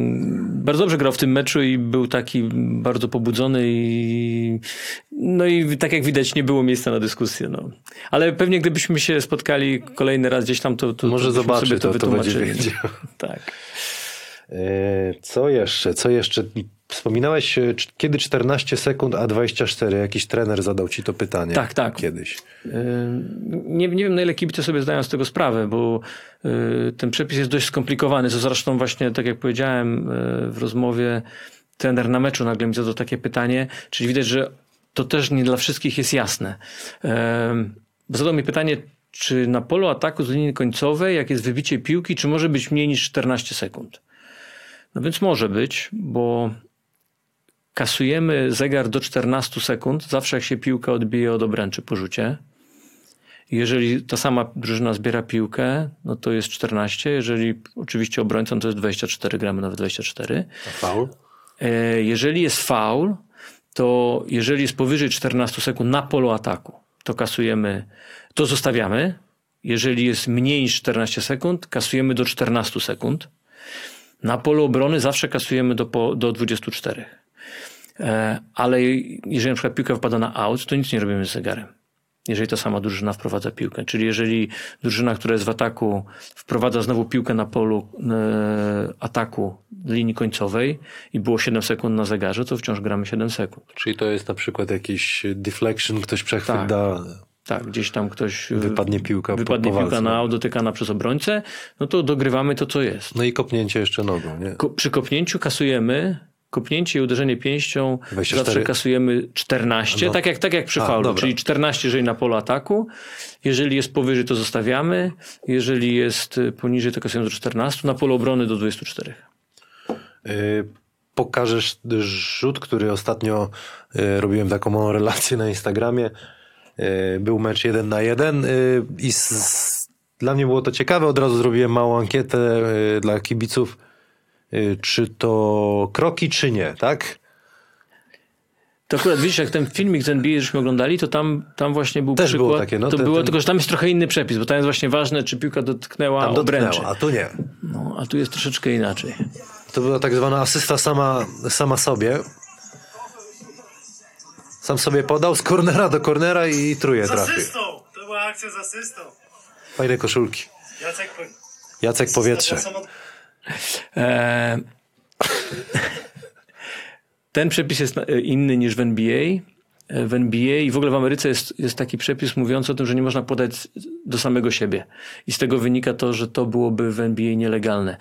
bardzo dobrze grał w tym meczu i był taki bardzo pobudzony i no i tak jak widać nie było miejsca na dyskusję. No. Ale pewnie gdybyśmy się spotkali kolejny raz gdzieś tam, to, to Może to byśmy zobaczy sobie to, to będzie wiedział. Tak. E, Co jeszcze? Co jeszcze? Wspominałeś, e, kiedy 14 sekund, a 24. Jakiś trener zadał ci to pytanie. Tak, tak. Kiedyś. Yy, Nie, nie wiem, na ile kibice sobie zdają z tego sprawę, bo yy, ten przepis jest dość skomplikowany. Co zresztą właśnie, tak jak powiedziałem w rozmowie, trener na meczu nagle mi zadał takie pytanie, czyli widać, że to też nie dla wszystkich jest jasne. Zadał mi pytanie, czy na polu ataku z linii końcowej, jak jest wybicie piłki, czy może być mniej niż 14 sekund? No więc może być, bo kasujemy zegar do 14 sekund, zawsze jak się piłka odbije od obręczy po rzucie. Jeżeli ta sama drużyna zbiera piłkę, no to jest 14. Jeżeli oczywiście obrońcą to jest 24 gramy, nawet 24. A faul? E, Jeżeli jest faul, to jeżeli jest powyżej 14 sekund na polu ataku, to kasujemy, to zostawiamy. Jeżeli jest mniej niż 14 sekund, kasujemy do 14 sekund. Na polu obrony zawsze kasujemy do, do 24. E, Ale jeżeli na przykład piłka wpada na out, to nic nie robimy z zegarem. Jeżeli ta sama drużyna wprowadza piłkę. Czyli jeżeli drużyna, która jest w ataku, wprowadza znowu piłkę na polu e, ataku linii końcowej i było 7 sekund na zegarze, to wciąż gramy 7 sekund. Czyli to jest na przykład jakiś deflection, ktoś przechwyt Tak. da. Tak, gdzieś tam ktoś. e, Wypadnie piłka po- Wypadnie po piłka walce. na out, dotykana przez obrońcę, no to dogrywamy to, co jest. No i kopnięcie jeszcze nogą, nie? Ko- przy kopnięciu kasujemy. Kopnięcie i uderzenie pięścią 24. zawsze kasujemy 14, No. tak, jak, tak jak przy A, faulu, dobra. czyli 14 jeżeli na polu ataku. Jeżeli jest powyżej, to zostawiamy. Jeżeli jest y, poniżej, to kasujemy do 14. Na polu obrony do 24. Y, Pokażesz rzut, który ostatnio y, robiłem taką małą relację na Instagramie. Y, Był mecz jeden na jeden y, i z, dla mnie było to ciekawe. Od razu zrobiłem małą ankietę dla kibiców, czy to kroki, czy nie, tak? To akurat widzisz, jak ten filmik z NBA, żeśmy oglądali, to tam, tam właśnie był Też przykład. było takie, no, to te- było, ten- tylko że tam jest trochę inny przepis, bo tam jest właśnie ważne, czy piłka dotknęła Tam obręczy. dotknęła, a tu nie. No, a tu jest troszeczkę inaczej. To była tak zwana asysta sama, sama sobie. Sam sobie podał z kornera do kornera i truje trafił. Asystą! To była akcja z asystą. Fajne koszulki. Jacek, po... Jacek Powietrze. E, ten przepis jest inny niż w NBA. E, W NBA i w ogóle w Ameryce jest, jest taki przepis mówiący o tym, że nie można podać do samego siebie. I z tego wynika to, że to byłoby w NBA nielegalne.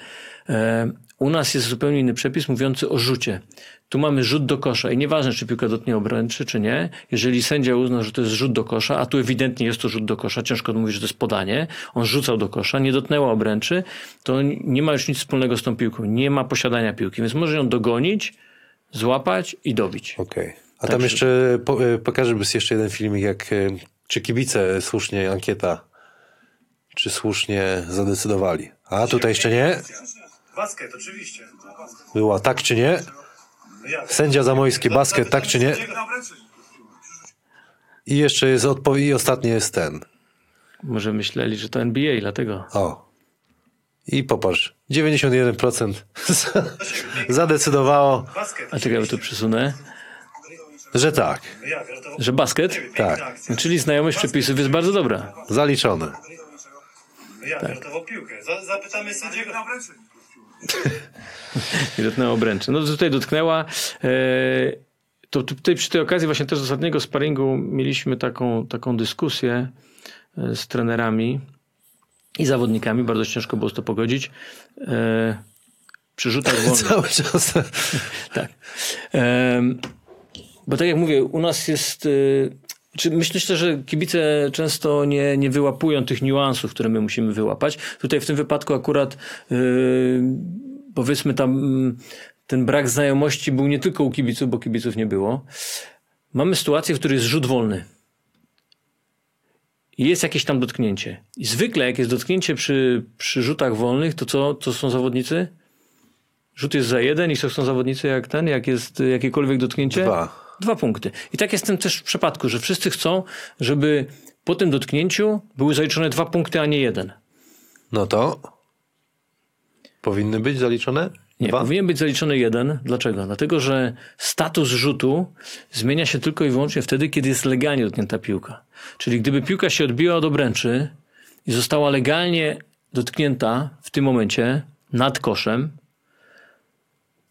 E, U nas jest zupełnie inny przepis mówiący o rzucie. Tu mamy rzut do kosza i nieważne, czy piłka dotknie obręczy, czy nie. Jeżeli sędzia uzna, że to jest rzut do kosza, a tu ewidentnie jest to rzut do kosza, ciężko mówić, że to jest podanie, on rzucał do kosza, nie dotknęła obręczy, to nie ma już nic wspólnego z tą piłką. Nie ma posiadania piłki, więc może ją dogonić, złapać i dobić. Okej. A Tak, tam jeszcze po, e, pokażę jeszcze jeden filmik, jak e, czy kibice słusznie ankieta, czy słusznie zadecydowali. A tutaj jeszcze nie. Basket, oczywiście. Była tak czy nie? Sędzia Zamojski, basket, tak czy nie? I jeszcze jest odpowiedź, i ostatni jest ten. Może myśleli, że to NBA, dlatego. O. I popatrz, 91% zadecydowało, Basket. A czekaj, bo to przesunę. że tak, Że basket? tak, czyli znajomość przepisów jest bardzo dobra. zaliczone. Jak? Ratował piłkę. Za, zapytamy sędziego. I dotknęła obręczy. No tutaj dotknęła. E, to tutaj przy tej okazji właśnie też z ostatniego sparingu mieliśmy taką, taką dyskusję e, z trenerami i zawodnikami. Bardzo ciężko było to pogodzić. E, przy rzutach wolnych. Cały czas. Tak. Bo tak jak mówię, u nas jest. Czy myślę, że kibice często nie, nie wyłapują tych niuansów, które my musimy wyłapać. Tutaj w tym wypadku akurat y, powiedzmy tam mm, ten brak znajomości był nie tylko u kibiców, bo kibiców nie było. Mamy sytuację, w której jest rzut wolny. I jest jakieś tam dotknięcie. I zwykle jak jest dotknięcie przy, przy rzutach wolnych, to co to są zawodnicy? Rzut jest za jeden i co są zawodnicy jak ten, jak jest jakiekolwiek dotknięcie? Dwa. Dwa punkty. I tak jest też w przypadku, że wszyscy chcą, żeby po tym dotknięciu były zaliczone dwa punkty, a nie jeden. No to powinny być zaliczone? Nie, Dwa? powinien być zaliczony jeden. Dlaczego? Dlatego, że status rzutu zmienia się tylko i wyłącznie wtedy, kiedy jest legalnie dotknięta piłka. Czyli gdyby piłka się odbiła od obręczy i została legalnie dotknięta w tym momencie nad koszem,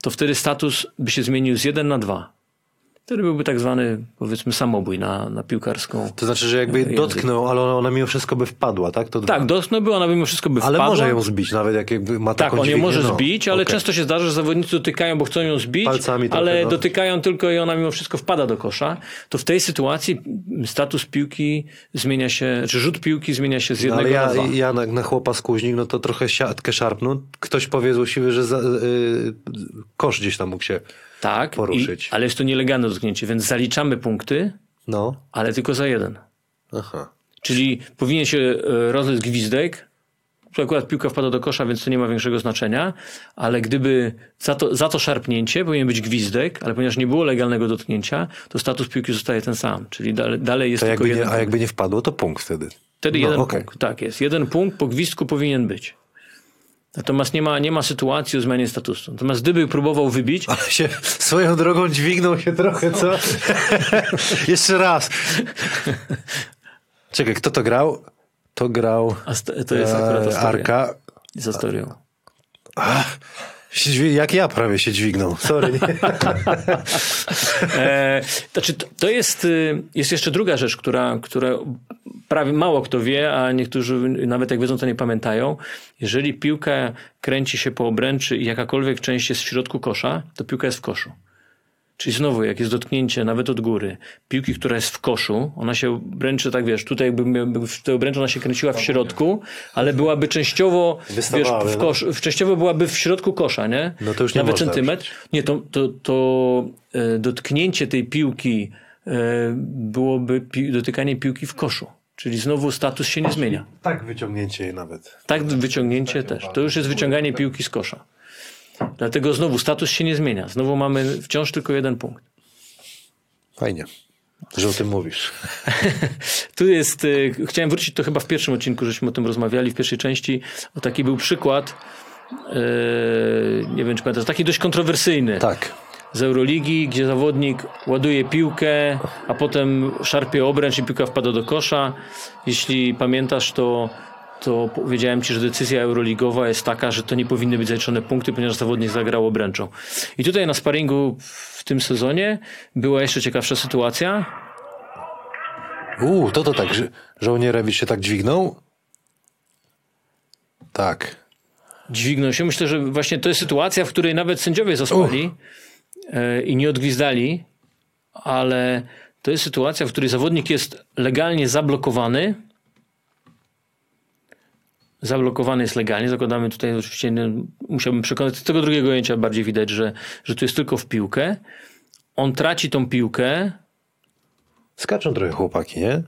to wtedy status by się zmienił z 1 na 2. Wtedy byłby tak zwany, powiedzmy, samobój na, na piłkarską. To znaczy, że jakby Język. dotknął, ale ona mimo wszystko by wpadła, tak? To Tak, dotknąłby, ona by mimo wszystko by Ale wpadła. może ją zbić, nawet jak jakby ma Tak, taką on ją może no. zbić, ale Okej. często się zdarza, że zawodnicy dotykają, bo chcą ją zbić, Palcami trochę, ale no. dotykają tylko i ona mimo wszystko wpada do kosza. To w tej sytuacji status piłki zmienia się, czy rzut piłki zmienia się z No, jednego ale na ja, dwa. ja na, na chłopa skuźnik, no to trochę siatkę szarpnął. Ktoś powie złośliwy, że za, y, kosz gdzieś tam mógł się... tak, poruszyć. I, ale jest to nielegalne dotknięcie, więc zaliczamy punkty, No, ale tylko za jeden. aha. Czyli powinien się e, rozlec gwizdek. Tu akurat piłka wpada do kosza, więc to nie ma większego znaczenia, ale gdyby za to, za to szarpnięcie powinien być gwizdek, ale ponieważ nie było legalnego dotknięcia, to status piłki zostaje ten sam. Czyli dalej, dalej jest To tylko jakby jeden nie, a punkt. jakby nie wpadło, to punkt wtedy. Wtedy no, jeden okej. punkt. Tak jest. Jeden punkt po gwizdku powinien być. Natomiast nie ma, nie ma sytuacji o zmianie statusu. Natomiast gdyby próbował wybić, Ale się swoją drogą dźwignął się trochę, co? Jeszcze raz. Czekaj, kto to grał? To grał a to jest akurat e. Arka. Z Astorią. Jak ja prawie się dźwignął. Sorry. E, znaczy, to, to jest, y, jest jeszcze druga rzecz, która, która prawie mało kto wie, a niektórzy nawet jak wiedzą, to nie pamiętają. Jeżeli piłka kręci się po obręczy i jakakolwiek część jest w środku kosza, to piłka jest w koszu. Czyli znowu, jak jest dotknięcie, nawet od góry, piłki, która jest w koszu, ona się obręczy, tak wiesz, tutaj jakby w tej obręczy ona się kręciła w środku, ale byłaby częściowo, wiesz, w no. kosz, w częściowo byłaby w środku kosza, nie? No to już nie Nawet centymetr. Nie, to, to, to e, dotknięcie tej piłki e, byłoby pi- dotykanie piłki w koszu. Czyli znowu status się nie zmienia. Tak wyciągnięcie jej nawet. Tak wyciągnięcie też. To już jest wyciąganie piłki z kosza. Dlatego znowu status się nie zmienia. Znowu mamy wciąż tylko jeden punkt. Fajnie, że o tym mówisz. Tu jest, y, chciałem wrócić, to chyba w pierwszym odcinku, żeśmy o tym rozmawiali, w pierwszej części. O taki był przykład, y, nie wiem czy pamiętasz, taki dość kontrowersyjny. Tak. z Euroligi, gdzie zawodnik ładuje piłkę, a potem szarpie obręcz i piłka wpada do kosza. Jeśli pamiętasz, to, to powiedziałem Ci, że decyzja euroligowa jest taka, że to nie powinny być zaliczone punkty, ponieważ zawodnik zagrał obręczą. I tutaj na sparingu w tym sezonie była jeszcze ciekawsza sytuacja. Uuu, to to tak, że żołnierewicz się tak dźwignął? Tak. dźwignął się. Myślę, że właśnie to jest sytuacja, w której nawet sędziowie zaspali e, i nie odgwizdali, ale to jest sytuacja, w której zawodnik jest legalnie zablokowany. Zablokowany jest legalnie. Zakładamy tutaj oczywiście, musiałbym przekonać, z tego drugiego ujęcia bardziej widać, że, że tu jest tylko w piłkę. On traci tą piłkę, Skaczą trochę chłopaki, nie?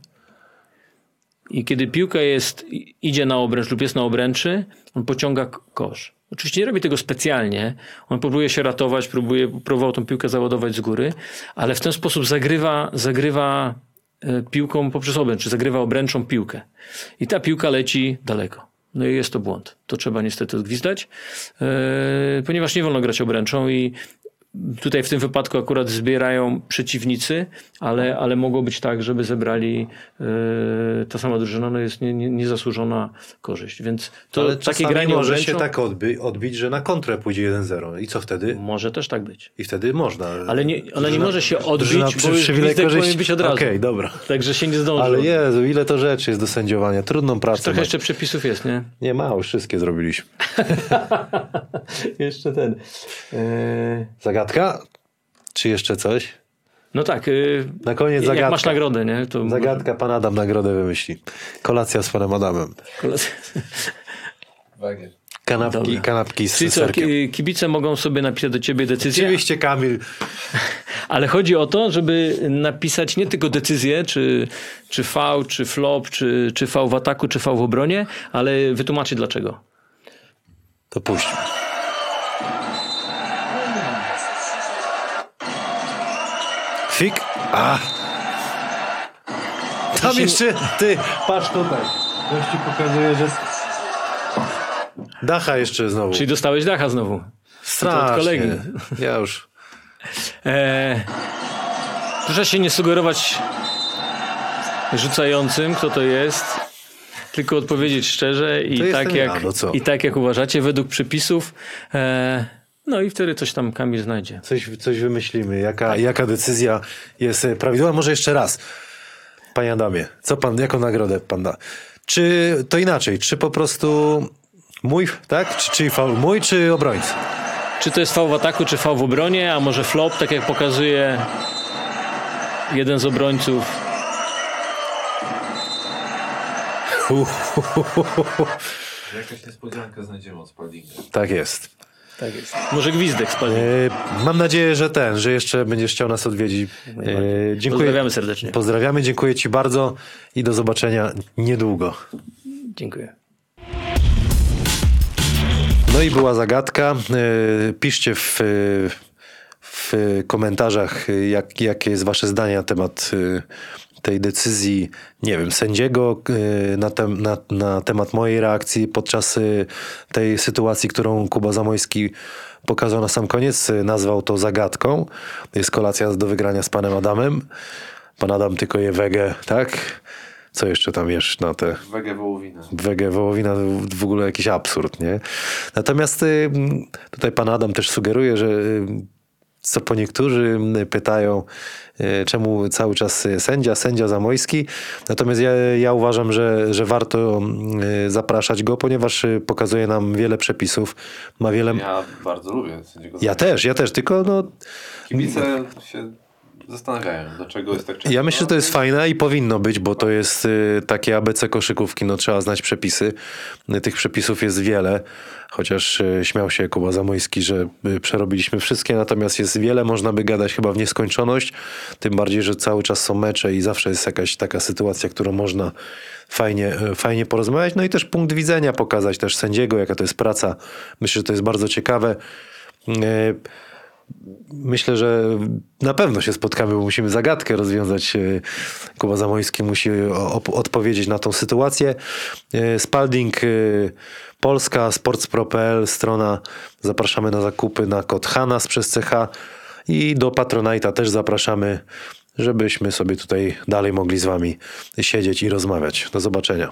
I kiedy piłka jest, idzie na obręcz lub jest na obręczy, on pociąga kosz. Oczywiście nie robi tego specjalnie. On próbuje się ratować, próbuje, próbował tą piłkę załadować z góry, ale w ten sposób zagrywa, zagrywa e, piłką poprzez obręcz, czy zagrywa obręczą piłkę. I ta piłka leci daleko. No i jest to błąd. To trzeba niestety odgwizdać, e, ponieważ nie wolno grać obręczą i Tutaj w tym wypadku akurat zbierają przeciwnicy, ale, ale mogło być tak, żeby zebrali e, ta sama drużyna, no jest nie, nie, niezasłużona korzyść. Więc to Ale takie granie może się tak odbi- odbić, że na kontrę pójdzie 1-0. I co wtedy? może też tak być. I wtedy można. Ale nie, ona nie może się odbić, bo już powinien być od razu. Okej, dobra. Także się nie zdąży. Ale Jezu, ile to rzeczy jest do sędziowania. Trudną pracę. Trochę jeszcze przepisów jest, nie? Nie ma, już wszystkie zrobiliśmy. jeszcze ten. E, Zagadka? Czy jeszcze coś? no tak. e, Na koniec jak zagadka. masz nagrodę, nie? To Zagadka, pan Adam nagrodę wymyśli. Kolacja z panem Adamem. Kanapki, Dobra. kanapki z Czyli co, serkiem. kibice mogą sobie napisać do ciebie decyzję, Oczywiście Kamil. Ale chodzi o to, żeby napisać nie tylko decyzję, czy, czy V, czy flop, czy, czy V w ataku, czy V w obronie, ale wytłumaczyć dlaczego. To puść. A. Tam jeszcze, ty, patrz tutaj. Gości pokazuje, że... Dacha jeszcze znowu. Czyli dostałeś dacha znowu. Strasznie. od kolegi. Ja już... Eee, proszę się nie sugerować rzucającym, kto to jest, tylko odpowiedzieć szczerze i, tak jak, ja, no i tak jak uważacie, według przepisów. Eee, no i wtedy coś tam Kamil znajdzie. Coś, coś wymyślimy. Jaka, jaka decyzja jest e, prawidłowa? Może jeszcze raz. Panie Adamie, co pan, jaką nagrodę pan da? Czy to inaczej? Czy po prostu mój, tak? Czy, czyli faul mój, czy obrońcy? Czy to jest V w ataku, czy V w obronie, a może flop, tak jak pokazuje jeden z obrońców. Jakaś niespodzianka znajdziemy od Spaldinga. Tak jest. Tak jest. Może gwizdek spadnie. E, mam nadzieję, że ten, że jeszcze będziesz chciał nas odwiedzić. E, dziękuję. Pozdrawiamy serdecznie. Pozdrawiamy, dziękuję Ci bardzo i do zobaczenia niedługo. Dziękuję. No i była zagadka. E, Piszcie w, w komentarzach, jak, jakie jest wasze zdanie na temat tej decyzji, nie wiem, sędziego, e, na, tem, na, na temat mojej reakcji podczas e, tej sytuacji, którą Kuba Zamojski pokazał na sam koniec. E, Nazwał to zagadką. Jest kolacja do wygrania z panem Adamem. Pan Adam tylko je wege, tak? Co jeszcze tam jesz na te Wege wołowina. wege wołowina w ogóle jakiś absurd, nie? Natomiast y, tutaj pan Adam też sugeruje, że y, co po niektórzy pytają, y, czemu cały czas y, sędzia, sędzia Zamojski. Natomiast ja, ja uważam, że, że warto y, zapraszać go, ponieważ pokazuje nam wiele przepisów, ma wiele... Ja bardzo lubię sędziego. Ja też, ja też, tylko no, Kibice się zastanawiają, dlaczego jest tak często. Ja myślę, że to jest fajne i powinno być, bo to jest y, takie ABC koszykówki, no trzeba znać przepisy. Y, Tych przepisów jest wiele, chociaż y, śmiał się Kuba Zamojski, że y, przerobiliśmy wszystkie, natomiast jest wiele, można by gadać chyba w nieskończoność, tym bardziej, że cały czas są mecze i zawsze jest jakaś taka sytuacja, którą można fajnie, fajnie porozmawiać, no i też punkt widzenia pokazać też sędziego, jaka to jest praca. Myślę, że to jest bardzo ciekawe. Myślę, że na pewno się spotkamy, bo musimy zagadkę rozwiązać. E, Kuba Zamojski musi odpowiedzieć na tą sytuację. E, Spalding e, Polska, sportspro.pl, strona. Zapraszamy na zakupy na kod HANAS przez CH I do Patronite'a też zapraszamy, żebyśmy sobie tutaj dalej mogli z wami siedzieć i rozmawiać. Do zobaczenia.